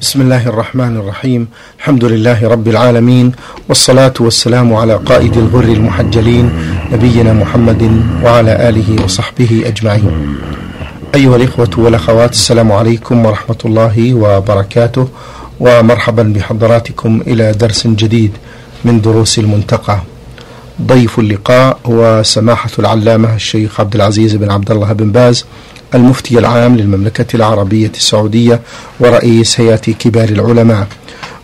بسم الله الرحمن الرحيم الحمد لله رب العالمين والصلاة والسلام على قائد الغر المحجلين نبينا محمد وعلى آله وصحبه أجمعين أيها الإخوة والأخوات السلام عليكم ورحمة الله وبركاته ومرحبا بحضراتكم إلى درس جديد من دروس المنتقى ضيف اللقاء هو سماحة العلامة الشيخ عبد العزيز بن عبد الله بن باز المفتي العام للمملكة العربية السعودية ورئيس هيئة كبار العلماء.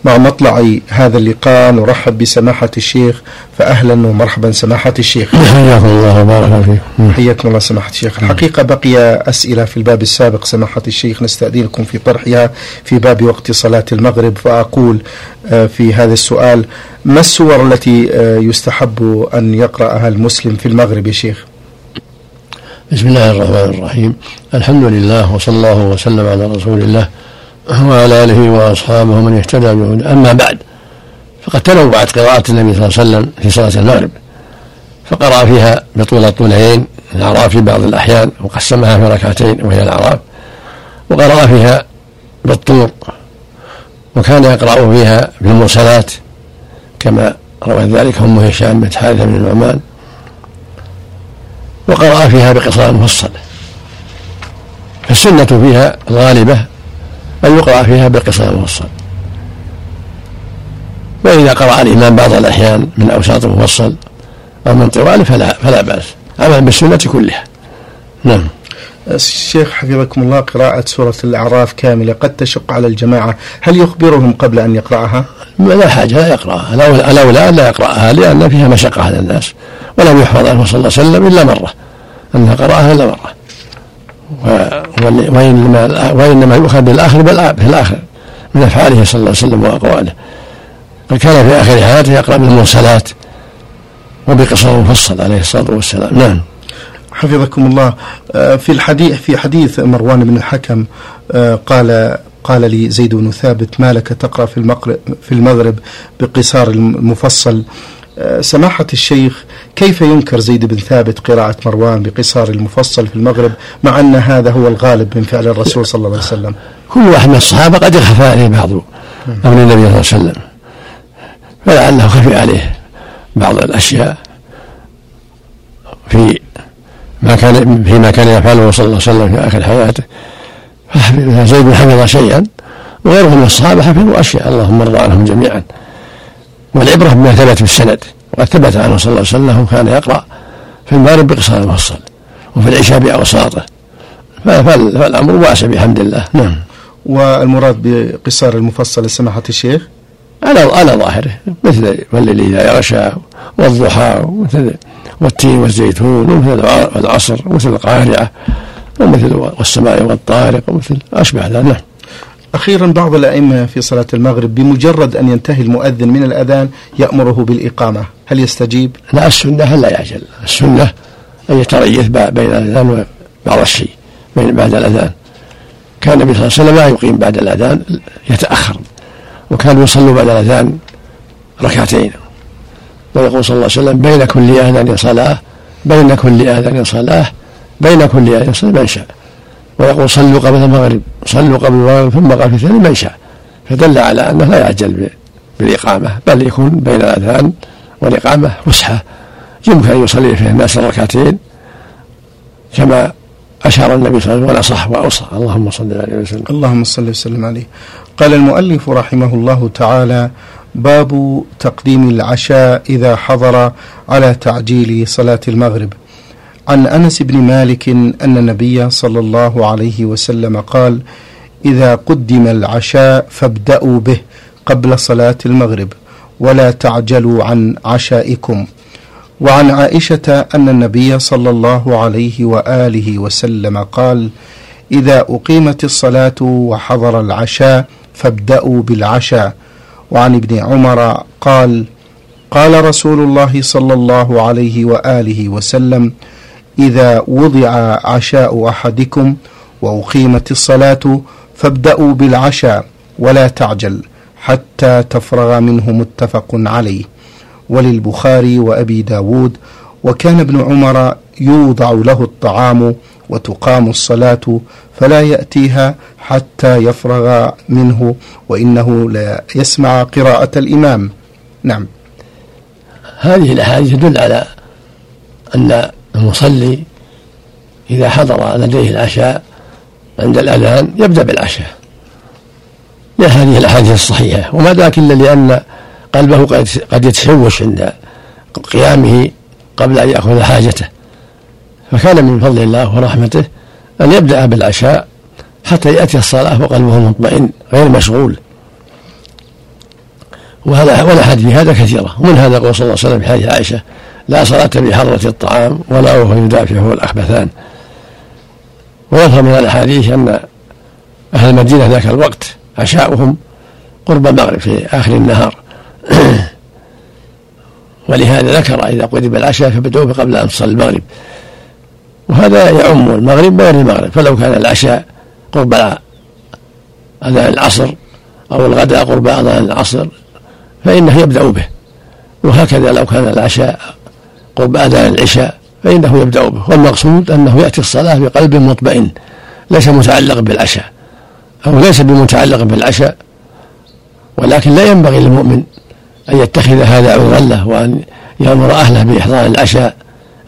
مع مطلع هذا اللقاء نرحب بسماحة الشيخ. فأهلا ومرحبا سماحة الشيخ. حياكم الله وبارك فيكم حياكم الله سماحة الشيخ. الحقيقة بقي أسئلة في الباب السابق سماحة الشيخ. نستأذنكم في طرحها في باب وقت صلاة المغرب. فأقول آه، في هذا السؤال ما السور التي آه، يستحب أن يقرأها المسلم في المغرب يا شيخ؟ بسم الله الرحمن الرحيم. الحمد لله وصلى الله وسلم على رسول الله وعلى آله وأصحابه ومن اهتدى بهدى أما بعد فقد تنوعت قراءة النبي صلى الله عليه وسلم في صلاة المغرب. فقرأ فيها بطول الطولين الأعراف في بعض الأحيان وقسمها في ركعتين وهي الأعراف وقرأ فيها بالطور وكان يقرأ فيها بالمرسلات كما روى ذلك أم هشام بنت حارثة بن النعمان وقرأ فيها بقصار مفصل. فالسنة فيها الغالبة أن يقرأ فيها بالقصار المفصل وإذا قرأ الإمام بعض الأحيان من أوساط المفصل أو من طوال فلا فلا بأس. عمل بالسنة كلها. نعم. الشيخ حفظكم الله قراءة سورة الأعراف كاملة قد تشق على الجماعة. هل يخبرهم قبل أن يقرأها؟ لا حاجة لا يقرأها. الأولى أن لا يقرأها لأن فيها مشقة على الناس. ولم يحفظ عنه صلى الله عليه وسلم إلا مرة. أنها قرأها إلا مرة. وإنما وإنما يؤخذ بالآخر بل في الآخر من أفعاله صلى الله عليه وسلم وأقواله. فكان في آخر حياته يقرأ بالمرسلات وبقصر مفصل عليه الصلاة والسلام. نعم. حفظكم الله. آه، في الحديث في حديث مروان بن الحكم آه، قال قال لي زيد بن ثابت ما لك تقرأ في المغرب في المغرب بقصار المفصل؟ آه، سماحة الشيخ كيف ينكر زيد بن ثابت قراءة مروان بقصار المفصل في المغرب مع أن هذا هو الغالب من فعل الرسول صلى الله عليه وسلم؟ كل واحد من الصحابة قد خفى عليه بعض أمر النبي صلى الله عليه وسلم فلعله خفي عليه بعض الأشياء في ما كان فيما كان يفعله صلى الله عليه وسلم في آخر حياته. زيد حفظ شيئا وغيره من الصحابة حفظوا أشياء. اللهم ارضى عنهم جميعا. والعبرة بما ثبت في السند وقد ثبت عنه صلى الله عليه وسلم كان يقرأ في المغرب بقصار المفصل وفي العشاء بأوساطه. فالأمر واسع بحمد الله. نعم. والمراد بقصار المفصل سماحة الشيخ؟ على على ظاهره مثل والليل إذا يغشى والضحى ومثل والتين والزيتون ومثل العصر ومثل القارعة ومثل والسماء والطارق ومثل أشبه ذلك. نعم. أخيرا بعض الأئمة في صلاة المغرب بمجرد أن ينتهي المؤذن من الأذان يأمره بالإقامة. هل يستجيب؟ لا السنة لا يعجل. السنة أن يتريث بين الأذان وبعض الشيء بين بعد الأذان. كان النبي صلى الله عليه وسلم لا يقيم بعد الأذان يتأخر. وكانوا يصلوا بعد الأذان ركعتين. ويقول صلى الله عليه وسلم بين كل آذان صلاة بين كل آذان صلاة بين كل آذان صلاة من شاء. ويقول صلوا قبل المغرب صلوا قبل المغرب ثم قال في ثاني من شاء. فدل على أنه لا يعجل بالإقامة بل يكون بين الأذان والإقامة فسحة. يمكن أن يصلي فيها الناس ركعتين كما أشار النبي صلى الله عليه وسلم ونصح وأوصى. اللهم صل عليه وسلم. اللهم صل وسلم عليه. قال المؤلف رحمه الله تعالى باب تقديم العشاء إذا حضر على تعجيل صلاة المغرب. عن أنس بن مالك أن النبي صلى الله عليه وسلم قال إذا قدم العشاء فابدأوا به قبل صلاة المغرب ولا تعجلوا عن عشائكم. وعن عائشة أن النبي صلى الله عليه وآله وسلم قال إذا أقيمت الصلاة وحضر العشاء فابدأوا بالعشاء وعن ابن عمر قال قال رسول الله صلى الله عليه وآله وسلم إذا وضع عشاء أحدكم وأقيمت الصلاة فابدأوا بالعشاء ولا تعجل حتى تفرغ منه متفق عليه. وللبخاري وأبي داود وكان ابن عمر يوضع له الطعام وتقام الصلاة فلا يأتيها حتى يفرغ منه وإنه لا يسمع قراءة الإمام. نعم. هذه الأحاديث تدل على أن المصلي إذا حضر لديه العشاء عند الأذان يبدأ بالعشاء. لهذه الأحاديث الصحيحة. وما ذاك إلا لأن قلبه قد يتشوش عند قيامه قبل أن يأخذ حاجته. فكان من فضل الله ورحمته أن يبدأ بالعشاء حتى يأتي الصلاة وقلبه مطمئن غير مشغول. وهذا والأحاديث هذا كثيرة. ومن هذا قول صلى الله عليه وسلم في حديث عائشة لا صلاة بحضرة الطعام ولا وهو يدافعه الأخبثان. ويظهر من الأحاديث أن أهل المدينة ذاك الوقت عشاؤهم قرب المغرب في آخر النهار. ولهذا ذكر إذا قرب العشاء فبدأوا قبل أن تصلي المغرب. وهذا يعم المغرب غير المغرب. فلو كان العشاء قرب أذان العصر أو الغداء قرب أذان العصر فإنه يبدأ به. وهكذا لو كان العشاء قرب أذان العشاء فإنه يبدأ به. والمقصود أنه يأتي الصلاة بقلب مطمئن ليس متعلق بالعشاء. أو ليس بمتعلق بالعشاء ولكن لا ينبغي للمؤمن أن يتخذ هذا عذرا له وأن يأمر أهله بإحضار العشاء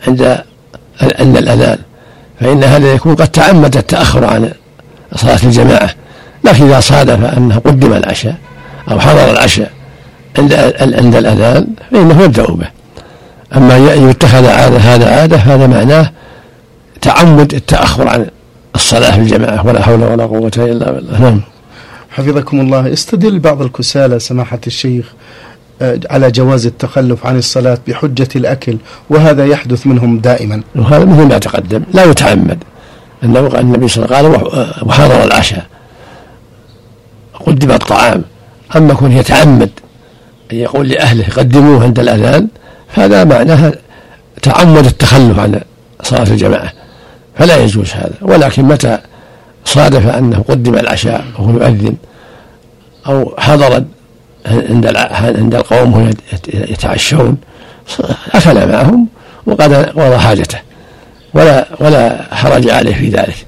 عند عند الأذان. فإن هذا يكون قد تعمد التأخر عن صلاة الجماعة. لكن إذا صادف أنه قدم العشاء أو حضر العشاء عند عند الأذان فإنه يبدأ به. أما يتخذ عادة هذا عادة هذا معناه تعمد التأخر عن الصلاة في الجماعة. ولا حول ولا قوة إلا بالله. نعم. حفظكم الله. استدل بعض الكسالى سماحة الشيخ. على جواز التخلف عن الصلاة بحجة الأكل وهذا يحدث منهم دائما. وهذا مثل ما تقدم لا يتعمد. أنه النبي صلى الله عليه وسلم قال وحضر العشاء. قدم الطعام أما كون يتعمد أن يقول لأهله قدموه عند الأذان هذا معناها تعمد التخلف عن صلاة الجماعة. فلا يجوز هذا. ولكن متى صادف أنه قدم العشاء وهو يؤذن أو حضر عند عند القوم وهم يتعشون. أكل معهم وقد قضى حاجته. ولا ولا حرج عليه في ذلك.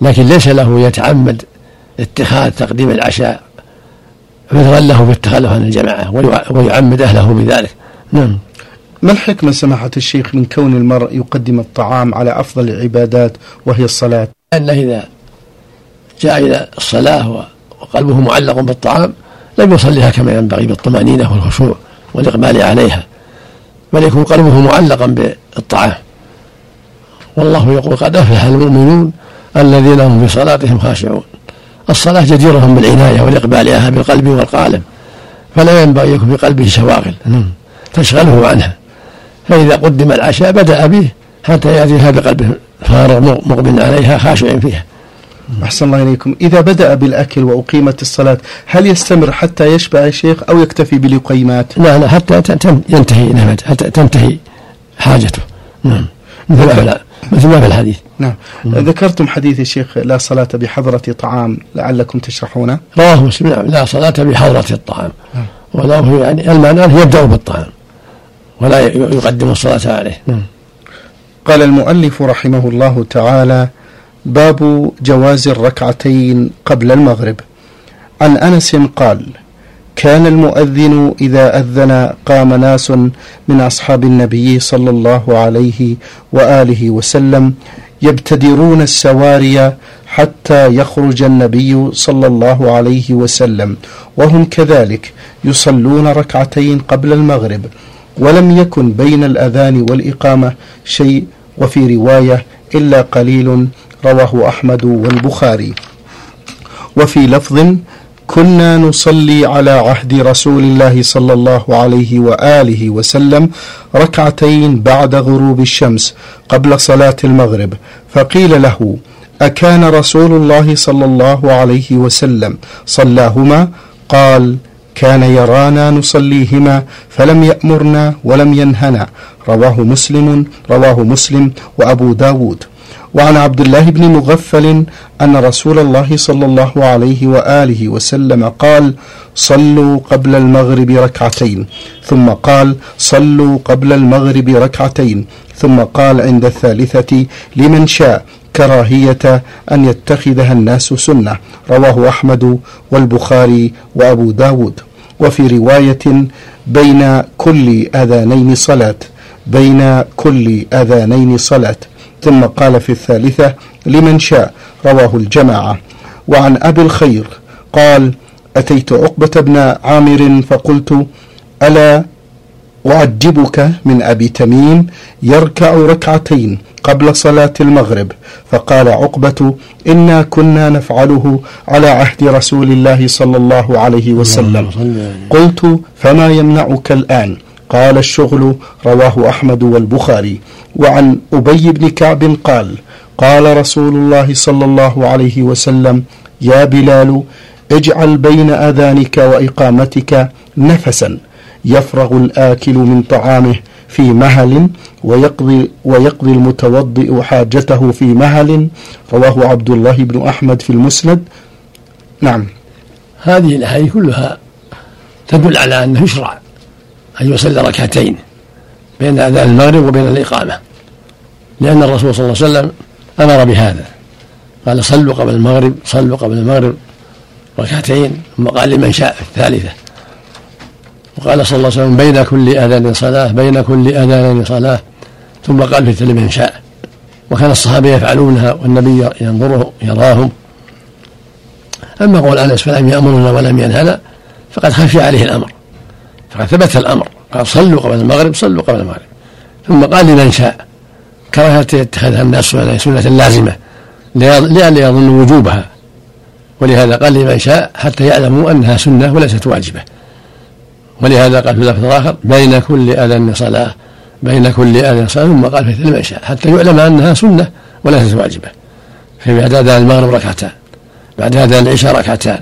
لكن ليس له يتعمد اتخاذ تقديم العشاء عذرا له في التخلف عن الجماعة ويعمد أهله بذلك. نعم. ما الحكمة سماحة الشيخ من كون المرء يقدم الطعام على أفضل العبادات وهي الصلاة؟ أنه إذا جاء إلى الصلاة وقلبه معلق بالطعام لم يصليها كما ينبغي بالطمأنينة والخشوع والإقبال عليها بل يكون قلبه معلقا بالطعام. والله يقول قد أفلح المؤمنون الذين هم في صلاتهم خاشعون. الصلاة جديرهم بالعناية والإقبال عليها بالقلب والقالب فلا ينبغي يكون في قلبه شواغل تشغله عنها. فإذا قدم العشاء بدأ به حتى يأتيها بقلبه فارغ مقبل عليها خاشع فيها. أحسن الله إليكم. إذا بدأ بالأكل وأقيمت الصلاة هل يستمر حتى يشبع الشيخ أو يكتفي بالقيمات؟ لا لا حتى ينتهي نعم حتى تنتهي حاجته. نعم. مثل ما مثل ما في الحديث نعم. نعم. ذكرتم حديث الشيخ لا صلاة بحضرة طعام لعلكم تشرحونه؟ رواه مسلم لا صلاة بحضرة الطعام. نعم. وله يعني المعنى يبدأ بالطعام ولا يقدم الصلاة عليه. نعم. قال المؤلف رحمه الله تعالى باب جواز الركعتين قبل المغرب. عن أنس قال كان المؤذن إذا أذن قام ناس من أصحاب النبي صلى الله عليه وآله وسلم يبتدرون السواري حتى يخرج النبي صلى الله عليه وسلم وهم كذلك يصلون ركعتين قبل المغرب ولم يكن بين الأذان والإقامة شيء وفي رواية إلا قليل رواه أحمد والبخاري. وفي لفظ كنا نصلي على عهد رسول الله صلى الله عليه وآله وسلم ركعتين بعد غروب الشمس قبل صلاة المغرب فقيل له أكان رسول الله صلى الله عليه وسلم صلاهما؟ قال كان يرانا نصليهما فلم يأمرنا ولم ينهنا. رواه مسلم رواه مسلم وأبو داود. وعن عبد الله بن مغفل أن رسول الله صلى الله عليه وآله وسلم قال صلوا قبل المغرب ركعتين. ثم قال صلوا قبل المغرب ركعتين. ثم قال عند الثالثة لمن شاء كراهية أن يتخذها الناس سنة. رواه أحمد والبخاري وأبو داود. وفي رواية بين كل أذانين صلاة. بين كل أذانين صلاة. ثم قال في الثالثة لمن شاء؟ رواه الجماعة. وعن أبي الخير قال أتيت عقبة بن عامر فقلت ألا أعجبك من أبي تميم يركع ركعتين قبل صلاة المغرب؟ فقال عقبة إنا كنا نفعله على عهد رسول الله صلى الله عليه وسلم. قلت فما يمنعك الآن؟ قال الشغل رواه أحمد والبخاري. وعن أبي بن كعب قال قال رسول الله صلى الله عليه وسلم يا بلال اجعل بين أذانك وإقامتك نفسا. يفرغ الآكل من طعامه في مهل ويقضي ويقضي المتوضئ حاجته في مهل. رواه عبد الله بن أحمد في المسند. نعم. هذه الأحاديث كلها تدل على أنه يشرع. أن يصلي ركعتين بين أذان المغرب وبين الإقامة. لأن الرسول صلى الله عليه وسلم أمر بهذا. قال صلوا قبل المغرب صلوا قبل المغرب ركعتين ثم قال لمن شاء الثالثة. وقال صلى الله عليه وسلم بين كل أذان صلاة بين كل أذان صلاة. ثم قال في لمن شاء. وكان الصحابة يفعلونها والنبي ينظره يراهم. أما قول أنس فلم يأمرنا ولم ينهنا فقد خفي عليه الأمر. فقد ثبت الأمر. قال صلوا قبل المغرب صلوا قبل المغرب. ثم قال لمن شاء. كراهة يتخذها الناس سنة لازمة؟ لئلا يظن وجوبها. ولهذا قال لمن شاء حتى يعلموا أنها سنة وليست واجبة. ولهذا قال في اللفظ الآخر بين كل أذان صلاة بين كل أذان صلاة. ثم قال في لمن شاء حتى يعلم أنها سنة وليست واجبة. في بعد أذان المغرب ركعتان بعد أذان العشاء ركعتان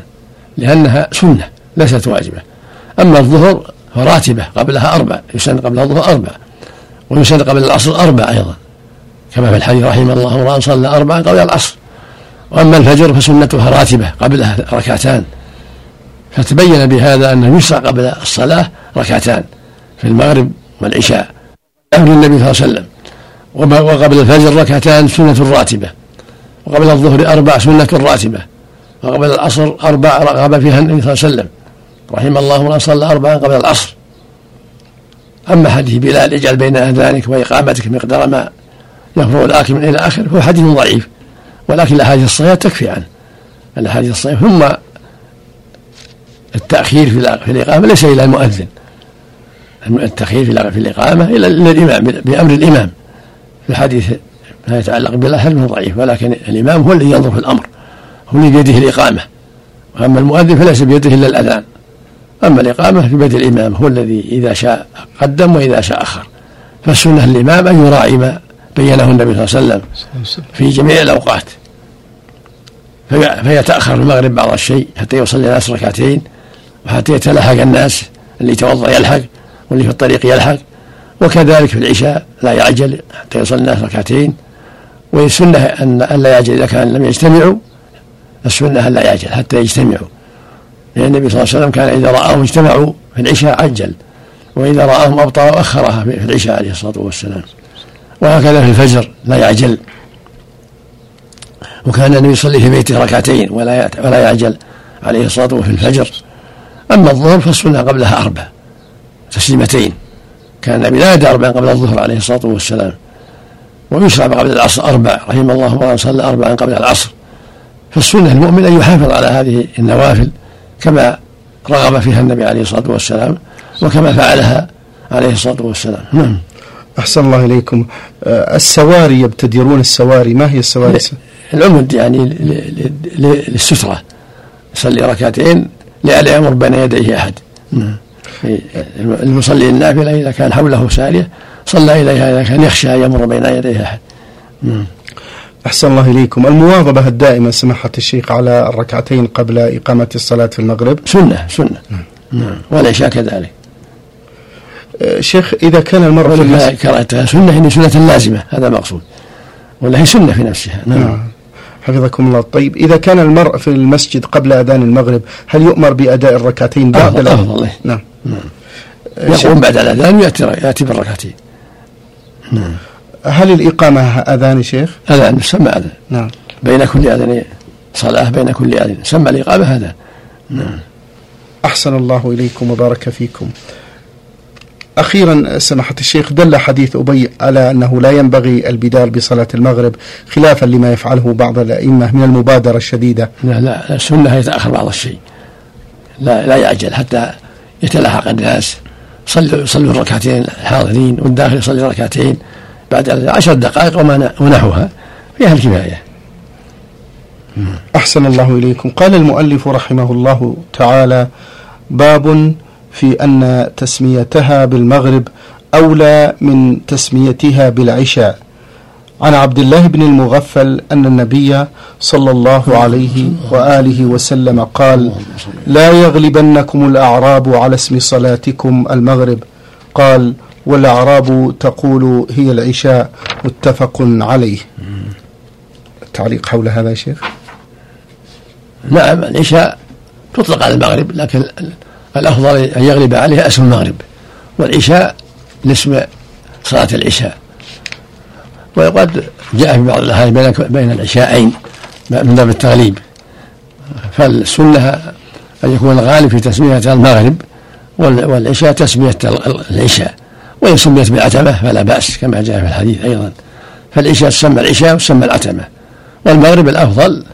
لأنها سنة ليست واجبة. أما الظهر فراتبة قبلها أربع يسن قبل الظهر أربع ويسن قبل العصر أربع أيضا. كما في الحديث رحمه الله امرأ صلى أربعا قبل العصر وأما الفجر فسنتها راتبة قبلها ركعتان. فتبين بهذا أنه يشرع قبل الصلاة ركعتان في المغرب والعشاء. أمر النبي صلى الله عليه وسلم. وقبل الفجر ركعتان سنة راتبة. وقبل الظهر أربع سنة راتبة. وقبل العصر أربع رغب فيها النبي صلى الله عليه وسلم. رحم الله من صلى أربعا قبل العصر. أما حديث بلال اجعل بين أذانك وإقامتك مقدار ما يفرغ الآكل من إلى آخره فهو حديث ضعيف. ولكن الأحاديث الصحيحة تكفي عنه. الأحاديث الصحيحة ثم التأخير في الإقامة ليس إلى المؤذن. التأخير في الإقامة إلى الإمام بأمر الإمام. في الحديث ما يتعلق بالأهل فهو ضعيف ولكن الإمام هو الذي ينظر في الأمر هو الذي بيده الإقامة. وأما المؤذن فليس بيده إلا الأذان. أما الإقامة في بيد الإمام هو الذي إذا شاء قدم وإذا شاء أخر. فالسنة للإمام أن يراعي ما بينه النبي صلى الله عليه وسلم في جميع الأوقات. فيتأخر المغرب بعض الشيء حتى يصلي الناس ركعتين وحتى يتلحق الناس اللي يتوضأ يلحق واللي في الطريق يلحق. وكذلك في العشاء لا يعجل حتى يصلي الناس ركعتين. والسنة أن ألا يعجل إذا كان لم يجتمعوا السنة ألا يعجل حتى يجتمعوا. لأن النبي صلى الله عليه وسلم كان إذا رآهم اجتمعوا في العشاء عجل وإذا رآهم أبطأوا أخرها في العشاء عليه الصلاة والسلام. وهكذا في الفجر لا يعجل. وكان النبي يصلي في بيته ركعتين ولا ولا يعجل عليه الصلاة والسلام في الفجر. أما الظهر فالسنة قبلها أربع تسليمتين. كان النبي لا يدع أربعا قبل الظهر عليه الصلاة والسلام. ويشرع قبل العصر أربع رحم الله من صلى أربعا قبل العصر. فالسنة المؤمن أن يحافظ على هذه النوافل كما رغب فيها النبي عليه الصلاة والسلام وكما فعلها عليه الصلاة والسلام. نعم. أحسن الله إليكم. آه، السواري يبتدرون السواري ما هي السواري؟ العمد يعني للسترة. يصلي ركعتين لئلا يمر بين يديه أحد. نعم. المصلي النافلة إذا كان حوله سارية صلى إليها إذا كان يخشى أن يمر بين يديه أحد. نعم. أحسن الله إليكم. المواظبة الدائمة سماحة الشيخ على الركعتين قبل إقامة الصلاة في المغرب. سنة سنة. نعم, نعم. والعشاء كذلك شيخ إذا كان المرء في كرهتها سنة يعني سنة لازمة. هذا المقصود. ولا هي سنة في نفسها. نعم, نعم. حفظكم الله. طيب إذا كان المرء في المسجد قبل أذان المغرب هل يؤمر بأداء الركعتين بعد الأذان؟ أفضل. نعم, نعم. يقوم بعد الأذان ويأتي يأتي بالركعتين. نعم. هل الإقامة أذان شيخ؟ أذان سمى أذان نعم. بين كل أذان صلاة بين كل أذان سمى الإقامة هذا. نعم. أحسن الله إليكم وبارك فيكم. أخيرا سماحة الشيخ دل حديث أبي على أنه لا ينبغي البدار بصلاة المغرب خلافا لما يفعله بعض الأئمة من المبادرة الشديدة. لا لا السنة يتأخر بعض الشيء. لا لا يعجل حتى يتلاحق الناس. صلوا صلوا الركعتين الحاضرين والداخل يصلي ركعتين. بعد عشر دقائق ونحوها فيها الكفاية. أحسن الله إليكم. قال المؤلف رحمه الله تعالى باب في أن تسميتها بالمغرب أولى من تسميتها بالعشاء. عن عبد الله بن المغفل أن النبي صلى الله عليه وآله وسلم قال لا يغلبنكم الأعراب على اسم صلاتكم المغرب قال والأعراب تقول هي العشاء متفق عليه. تعليق حول هذا يا شيخ؟ نعم العشاء تطلق على المغرب لكن الأفضل أن يغلب عليها أسم المغرب. والعشاء لاسم صلاة العشاء. وقد جاء في بعض الأحاديث بين العشاءين من باب التغليب فالسنة أن يكون الغالب في تسمية المغرب والعشاء تسمية العشاء. وإن سميت بالعتمة فلا بأس كما جاء في الحديث أيضا. فالعشاء تسمى العشاء وتسمى العتمة والمغرب الأفضل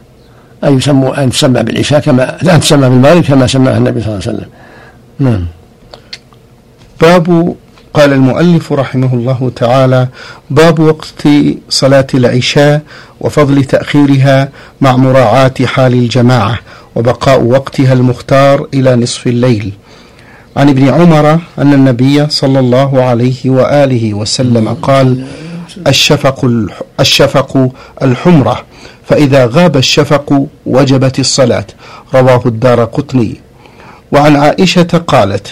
أن يسموا أن تسمى بالعشاء كما أن تسمى بالمغرب كما سماها النبي صلى الله عليه وسلم. نعم. باب قال المؤلف رحمه الله تعالى باب وقت صلاة العشاء وفضل تأخيرها مع مراعاة حال الجماعة وبقاء وقتها المختار إلى نصف الليل. عن ابن عمر أن النبي صلى الله عليه وآله وسلم قال الشفق الشفق الحمرة. فإذا غاب الشفق وجبت الصلاة. رواه الدار قطني. وعن عائشة قالت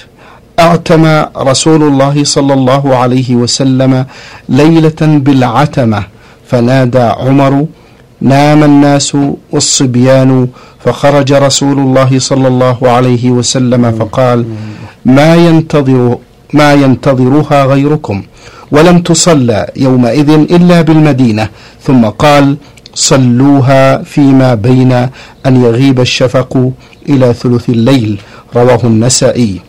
أعتم رسول الله صلى الله عليه وسلم ليلة بالعتمة. فنادى عمر نام الناس والصبيان فخرج رسول الله صلى الله عليه وسلم فقال ما ينتظر ما ينتظرها غيركم. ولم تصلى يومئذ إلا بالمدينة. ثم قال صلوها فيما بين أن يغيب الشفق إلى ثلث الليل. رواه النسائي.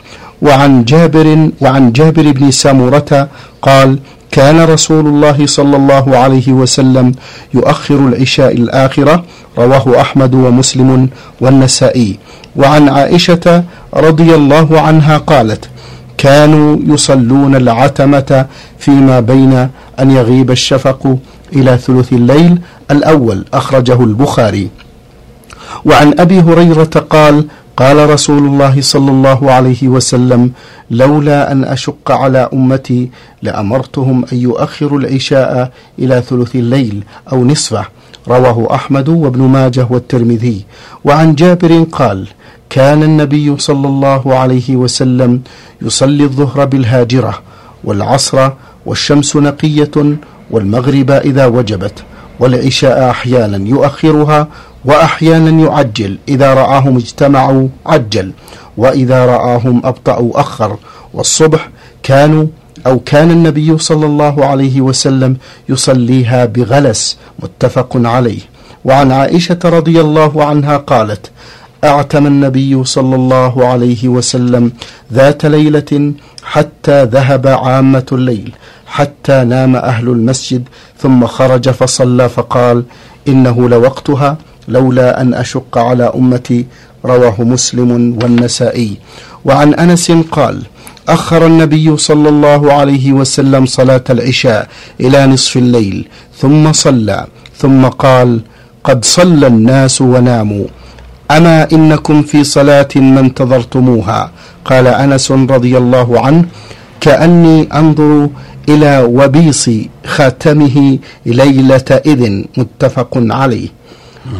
وعن جابر وعن جابر بن سامورة قال كان رسول الله صلى الله عليه وسلم يؤخر العشاء الآخرة. رواه أحمد ومسلم والنسائي. وعن عائشة رضي الله عنها قالت كانوا يصلون العتمة فيما بين أن يغيب الشفق إلى ثلث الليل الأول أخرجه البخاري. وعن أبي هريرة قال قال رسول الله صلى الله عليه وسلم لولا أن أشق على أمتي لأمرتهم أن يؤخروا العشاء إلى ثلث الليل أو نصفه رواه أحمد وابن ماجه والترمذي. وعن جابر قال كان النبي صلى الله عليه وسلم يصلي الظهر بالهاجرة والعصر والشمس نقية والمغرب إذا وجبت والعشاء أحيانا يؤخرها وأحيانا يعجل. إذا رآهم اجتمعوا عجل وإذا رآهم أبطأوا أخر. والصبح كانوا أو كان النبي صلى الله عليه وسلم يصليها بغلس متفق عليه. وعن عائشة رضي الله عنها قالت أعتم النبي صلى الله عليه وسلم ذات ليلة حتى ذهب عامة الليل حتى نام أهل المسجد ثم خرج فصلى فقال إنه لوقتها لولا أن أشق على أمتي رواه مسلم والنسائي. وعن أنس قال أخر النبي صلى الله عليه وسلم صلاة العشاء إلى نصف الليل ثم صلى ثم قال قد صلى الناس وناموا. أما إنكم في صلاة ما انتظرتموها؟ قال أنس رضي الله عنه كأني أنظر إلى وبيص خاتمه ليلة إذن. متفق عليه.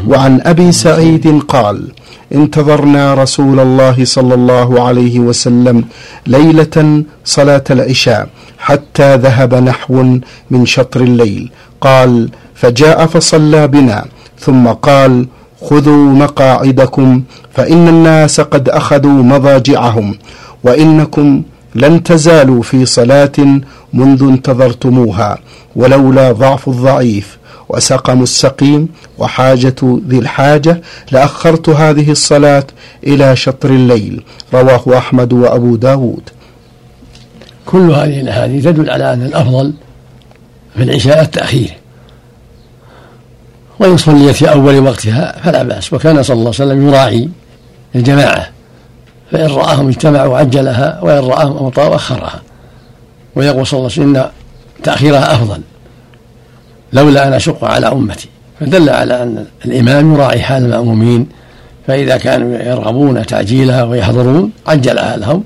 وعن أبي سعيد قال انتظرنا رسول الله صلى الله عليه وسلم ليلة صلاة العشاء حتى ذهب نحو من شطر الليل. قال فجاء فصلى بنا. ثم قال خذوا مقاعدكم فإن الناس قد أخذوا مضاجعهم وإنكم لن تزالوا في صلاة منذ انتظرتموها ولولا ضعف الضعيف وسقم السقيم وحاجة ذي الحاجة لأخرت هذه الصلاة إلى شطر الليل. رواه أحمد وأبو داود. كل هذه الأحاديث تدل على أن الأفضل في العشاء التأخير. وإن صليت في أول وقتها فلا بأس وكان صلى الله عليه وسلم يراعي الجماعة فإن رآهم اجتمعوا عجلها وإن رآهم أمطار أخرها ويقول صلى الله عليه وسلم إن تأخيرها أفضل. لولا أن أشق على أمتي. فدل على أن الإمام يراعي حال المأمومين فإذا كانوا يرغبون تعجيلها ويحضرون عجلها لهم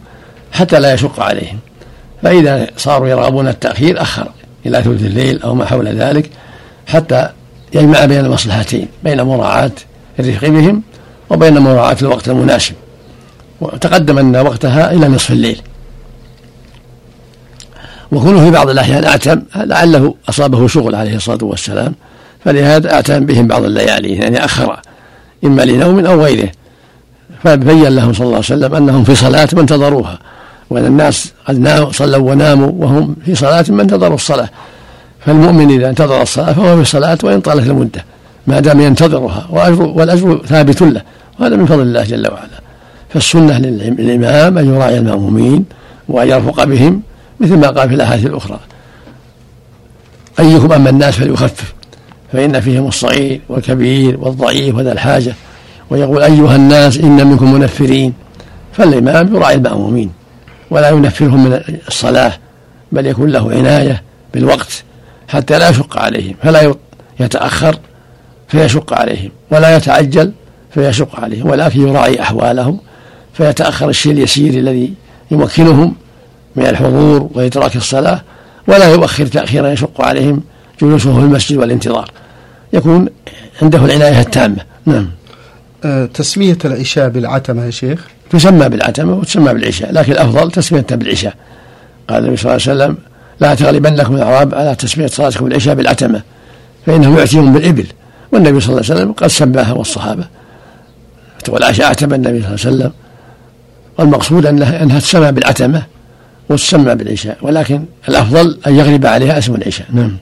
حتى لا يشق عليهم. فإذا صاروا يرغبون التأخير أخر إلى ثلث الليل أو ما حول ذلك حتى يجمع بين المصلحتين بين مراعاة الرفق بهم وبين مراعاة الوقت المناسب. وتقدم أن وقتها إلى نصف الليل. وكونه في بعض الأحيان أعتم لعله أصابه شغل عليه الصلاة والسلام. فلهذا أعتم بهم بعض الليالي يعني أخر إما لنوم أو غيره. فبين لهم صلى الله عليه وسلم أنهم في صلاة ما انتظروها. وأن الناس قد صلوا وناموا وهم في صلاة ما انتظروا الصلاة. فالمؤمن إذا انتظر الصلاة فهو في الصلاة وإن طالت المدة ما دام ينتظرها وأجر والأجر ثابت له. وهذا من فضل الله جل وعلا. فالسنة للإمام أن يراعي المأمومين وأن يرفق بهم مثل ما قال في الأحاديث الأخرى. أيكم أما الناس فليخفف فإن فيهم الصغير والكبير والضعيف وذا الحاجة. ويقول أيها الناس إن منكم منفرين فالإمام يراعي المأمومين ولا ينفرهم من الصلاة بل يكون له عناية بالوقت حتى لا يشق عليهم فلا يتأخر فيشق عليهم ولا يتعجل فيشق عليهم ولكن يراعي أحوالهم فيتأخر الشيء اليسير الذي يمكنهم من الحضور وإدراك الصلاة ولا يؤخر تأخيرا يشق عليهم جلوسهم في المسجد والانتظار. يكون عنده العناية التامة. نعم. أه تسمية العشاء بالعتمة يا شيخ؟ تسمى بالعتمة وتسمى بالعشاء لكن الأفضل تسمية بالعشاء. قال النبي صلى الله عليه وسلم لا تغلبنكم الأعراب على تسمية صلاتكم العشاء بالعتمة فإنه يأتيهم بالإبل. والنبي صلى الله عليه وسلم قد سماها والصحابة. والعشاء عتمة النبي صلى الله عليه وسلم والمقصود أنها, أنها تسمى بالعتمة. وتسمى بالعشاء ولكن الأفضل أن يغلب عليها اسم العشاء. نعم.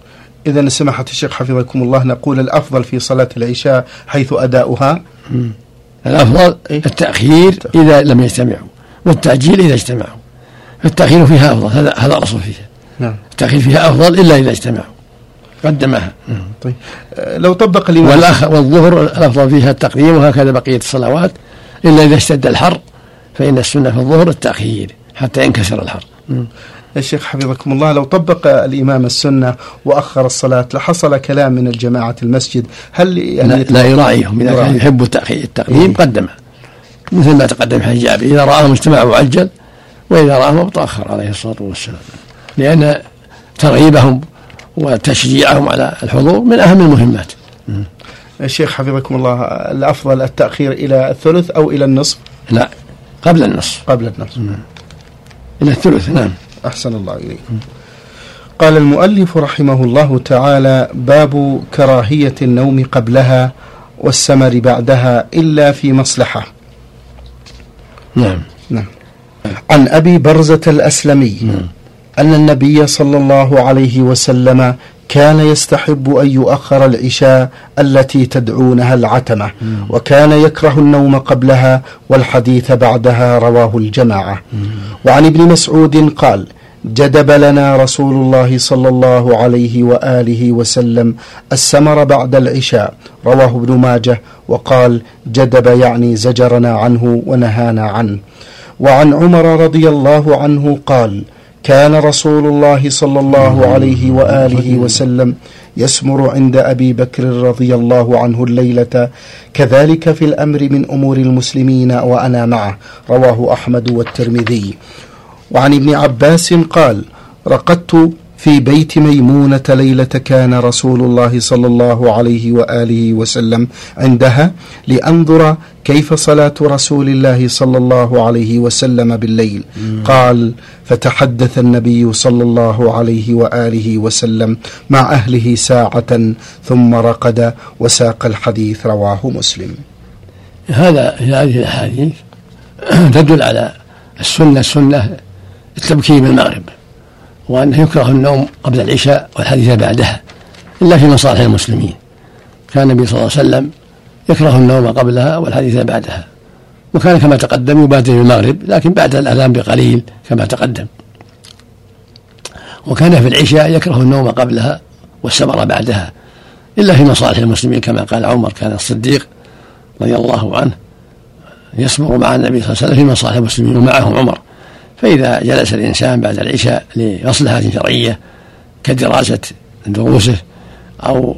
إذا سماحة الشيخ حفظكم الله نقول الأفضل في صلاة العشاء حيث أداؤها؟ مم. الأفضل إيه؟ التأخير إذا لم يجتمعوا والتعجيل إذا اجتمعوا. فالتأخير فيها أفضل هذا هذا الأصل فيها. نعم. التأخير فيها أفضل إلا إذا اجتمعوا. قدمها. طيب. آه، لو طبق الإمام والأخ والظهر الأفضل فيها التقديم وهكذا بقية الصلوات. إلا إذا اشتد الحر فإن السنة في الظهر التأخير. حتى ينكسر الحر. يا شيخ حفظكم الله لو طبق الإمام السنة وأخر الصلاة لحصل كلام من الجماعة المسجد هل يعني لا, لا يراعيهم إذا كان يحب التقديم قدمه. مثل ما تقدم حديث جابر إذا رآهم اجتمعوا عجل وإذا رآهم تأخر عليه الصلاة والسلام. لأن ترغيبهم وتشجيعهم على الحضور من أهم المهمات. الشيخ حفظكم الله الأفضل التأخير إلى الثلث أو إلى النصف؟ لا قبل النصف. قبل النصف. إلى الثلث نعم. أحسن الله إليكم قال المؤلف رحمه الله تعالى باب كراهية النوم قبلها والسمر بعدها إلا في مصلحة. نعم. نعم. عن أبي برزة الأسلمي نعم. أن النبي صلى الله عليه وسلم كان يستحب أن يؤخر العشاء التي تدعونها العتمة وكان يكره النوم قبلها والحديث بعدها رواه الجماعة. وعن ابن مسعود قال جدب لنا رسول الله صلى الله عليه وآله وسلم السمر بعد العشاء رواه ابن ماجه وقال جدب يعني زجرنا عنه ونهانا عنه. وعن عمر رضي الله عنه قال كان رسول الله صلى الله عليه وآله وسلم يسمر عند أبي بكر رضي الله عنه الليلة. كذلك في الأمر من أمور المسلمين وأنا معه. رواه أحمد والترمذي. وعن ابن عباس قال رقدت في بيت ميمونة ليلة كان رسول الله صلى الله عليه وآله وسلم عندها لأنظر كيف صلاة رسول الله صلى الله عليه وسلم بالليل. قال فتحدث النبي صلى الله عليه وآله وسلم مع أهله ساعة ثم رقد وساق الحديث رواه مسلم. هذا هذه الأحاديث تدل على السنة السنة التبكير بالمغرب وأنه يكره النوم قبل العشاء والحديث بعدها إلا في مصالح المسلمين. كان النبي صلى الله عليه وسلم يكره النوم قبلها والحديث بعدها. وكان كما تقدم يبادر المغرب لكن بعد الأذان بقليل كما تقدم. وكان في العشاء يكره النوم قبلها والسمر بعدها إلا في مصالح المسلمين كما قال عمر كان الصديق رضي الله عنه يسمر مع النبي صلى الله عليه وسلم في مصالح المسلمين ومعهم عمر. فإذا جلس الإنسان بعد العشاء لمصلحة شرعية كدراسة دروسه أو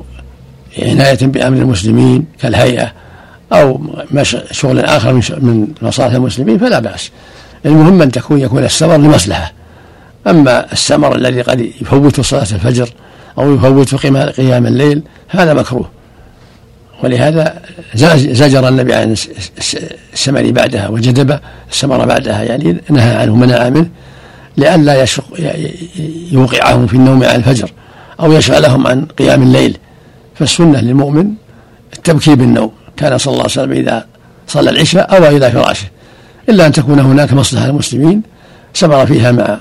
عناية بأمر المسلمين كالهيئة أو شغل آخر من مصالح المسلمين فلا بأس. المهم أن تكون يكون السمر لمصلحة. أما السمر الذي قد يفوت صلاة الفجر أو يفوت قيام الليل هذا مكروه. ولهذا زجر النبي عن السمر بعدها وجدب السمر بعدها يعني نهى عنه منع منه لئلا يشق يوقعهم في النوم عن الفجر أو يشغلهم عن قيام الليل. فالسنة للمؤمن التبكير بالنوم. كان صلى الله عليه وسلم إذا صلى العشاء أو إلى فراشه. إلا أن تكون هناك مصلحة للمسلمين سمر فيها مع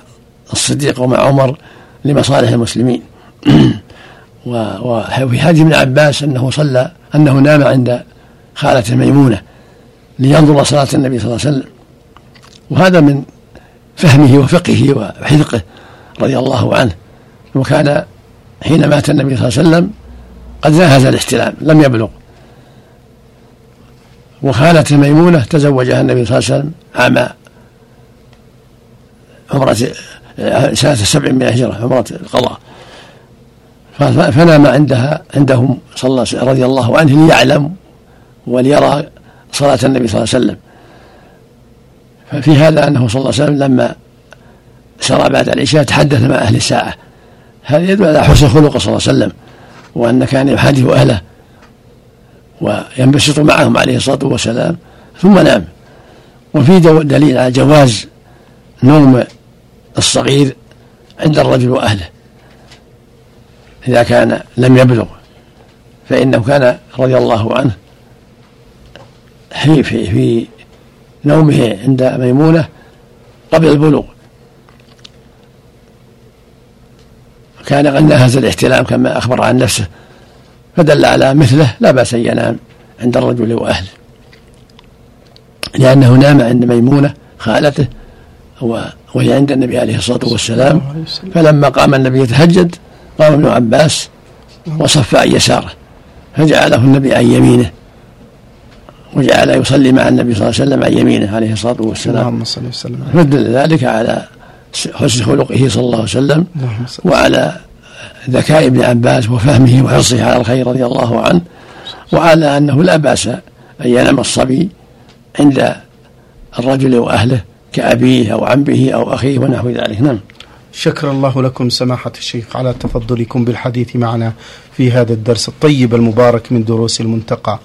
الصديق ومع عمر لمصالح المسلمين. وفي حديث ابن عباس أنه صلى أنه نام عند خالة ميمونة لينظر صلاة النبي صلى الله عليه وسلم. وهذا من فهمه وفقهه وحذقه رضي الله عنه. وكان حين مات النبي صلى الله عليه وسلم قد ناهز الاحتلام لم يبلغ. وخالة ميمونة تزوجها النبي صلى الله عليه وسلم عام عمرة سنة السبع من الهجرة عمرة القضاء. فنام عندها عندهم صلى الله رضي الله عنه ليعلم وليرى صلاة النبي صلى الله عليه وسلم. ففي هذا أنه صلى الله عليه وسلم لما سرى بعد العشاء تحدث مع أهل الساعة. هذا يدل على حسن خلقه صلى الله عليه وسلم وأن كان يحادث أهله وينبسط معهم عليه الصلاة والسلام ثم نام. وفي دليل على جواز نوم الصغير عند الرجل وأهله. إذا كان لم يبلغ فإنه كان رضي الله عنه. في في, في نومه عند ميمونة قبل البلوغ. كان قد نهز الاحتلام كما أخبر عن نفسه فدل على مثله لا بأس أن ينام عند الرجل وأهله. لأنه نام عند ميمونة خالته وهي عند النبي عليه الصلاة والسلام. فلما قام النبي يتهجد قام ابن عباس وصف عن يساره فجعله النبي عن يمينه وجعل يصلي مع النبي صلى الله عليه وسلم عن يمينه عليه الصلاة والسلام. اللهم صل وسلم فدل ذلك على حسن خلقه صلى الله عليه وسلم وعلى ذكاء ابن عباس وفهمه وحرصه على الخير رضي الله عنه وعلى أنه لا بأس أن ينام الصبي عند الرجل وأهله كأبيه أو عمه أو أخيه ونحو ذلك. نعم. شكر الله لكم سماحة الشيخ على تفضلكم بالحديث معنا في هذا الدرس الطيب المبارك من دروس المنتقى.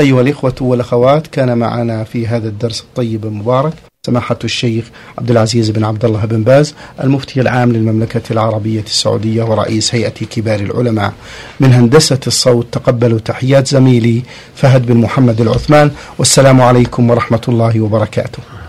أيها الإخوة والأخوات كان معنا في هذا الدرس الطيب المبارك سماحة الشيخ عبد العزيز بن عبد الله بن باز المفتي العام للمملكة العربية السعودية ورئيس هيئة كبار العلماء. من هندسة الصوت تقبلوا تحيات زميلي فهد بن محمد العثمان والسلام عليكم ورحمة الله وبركاته.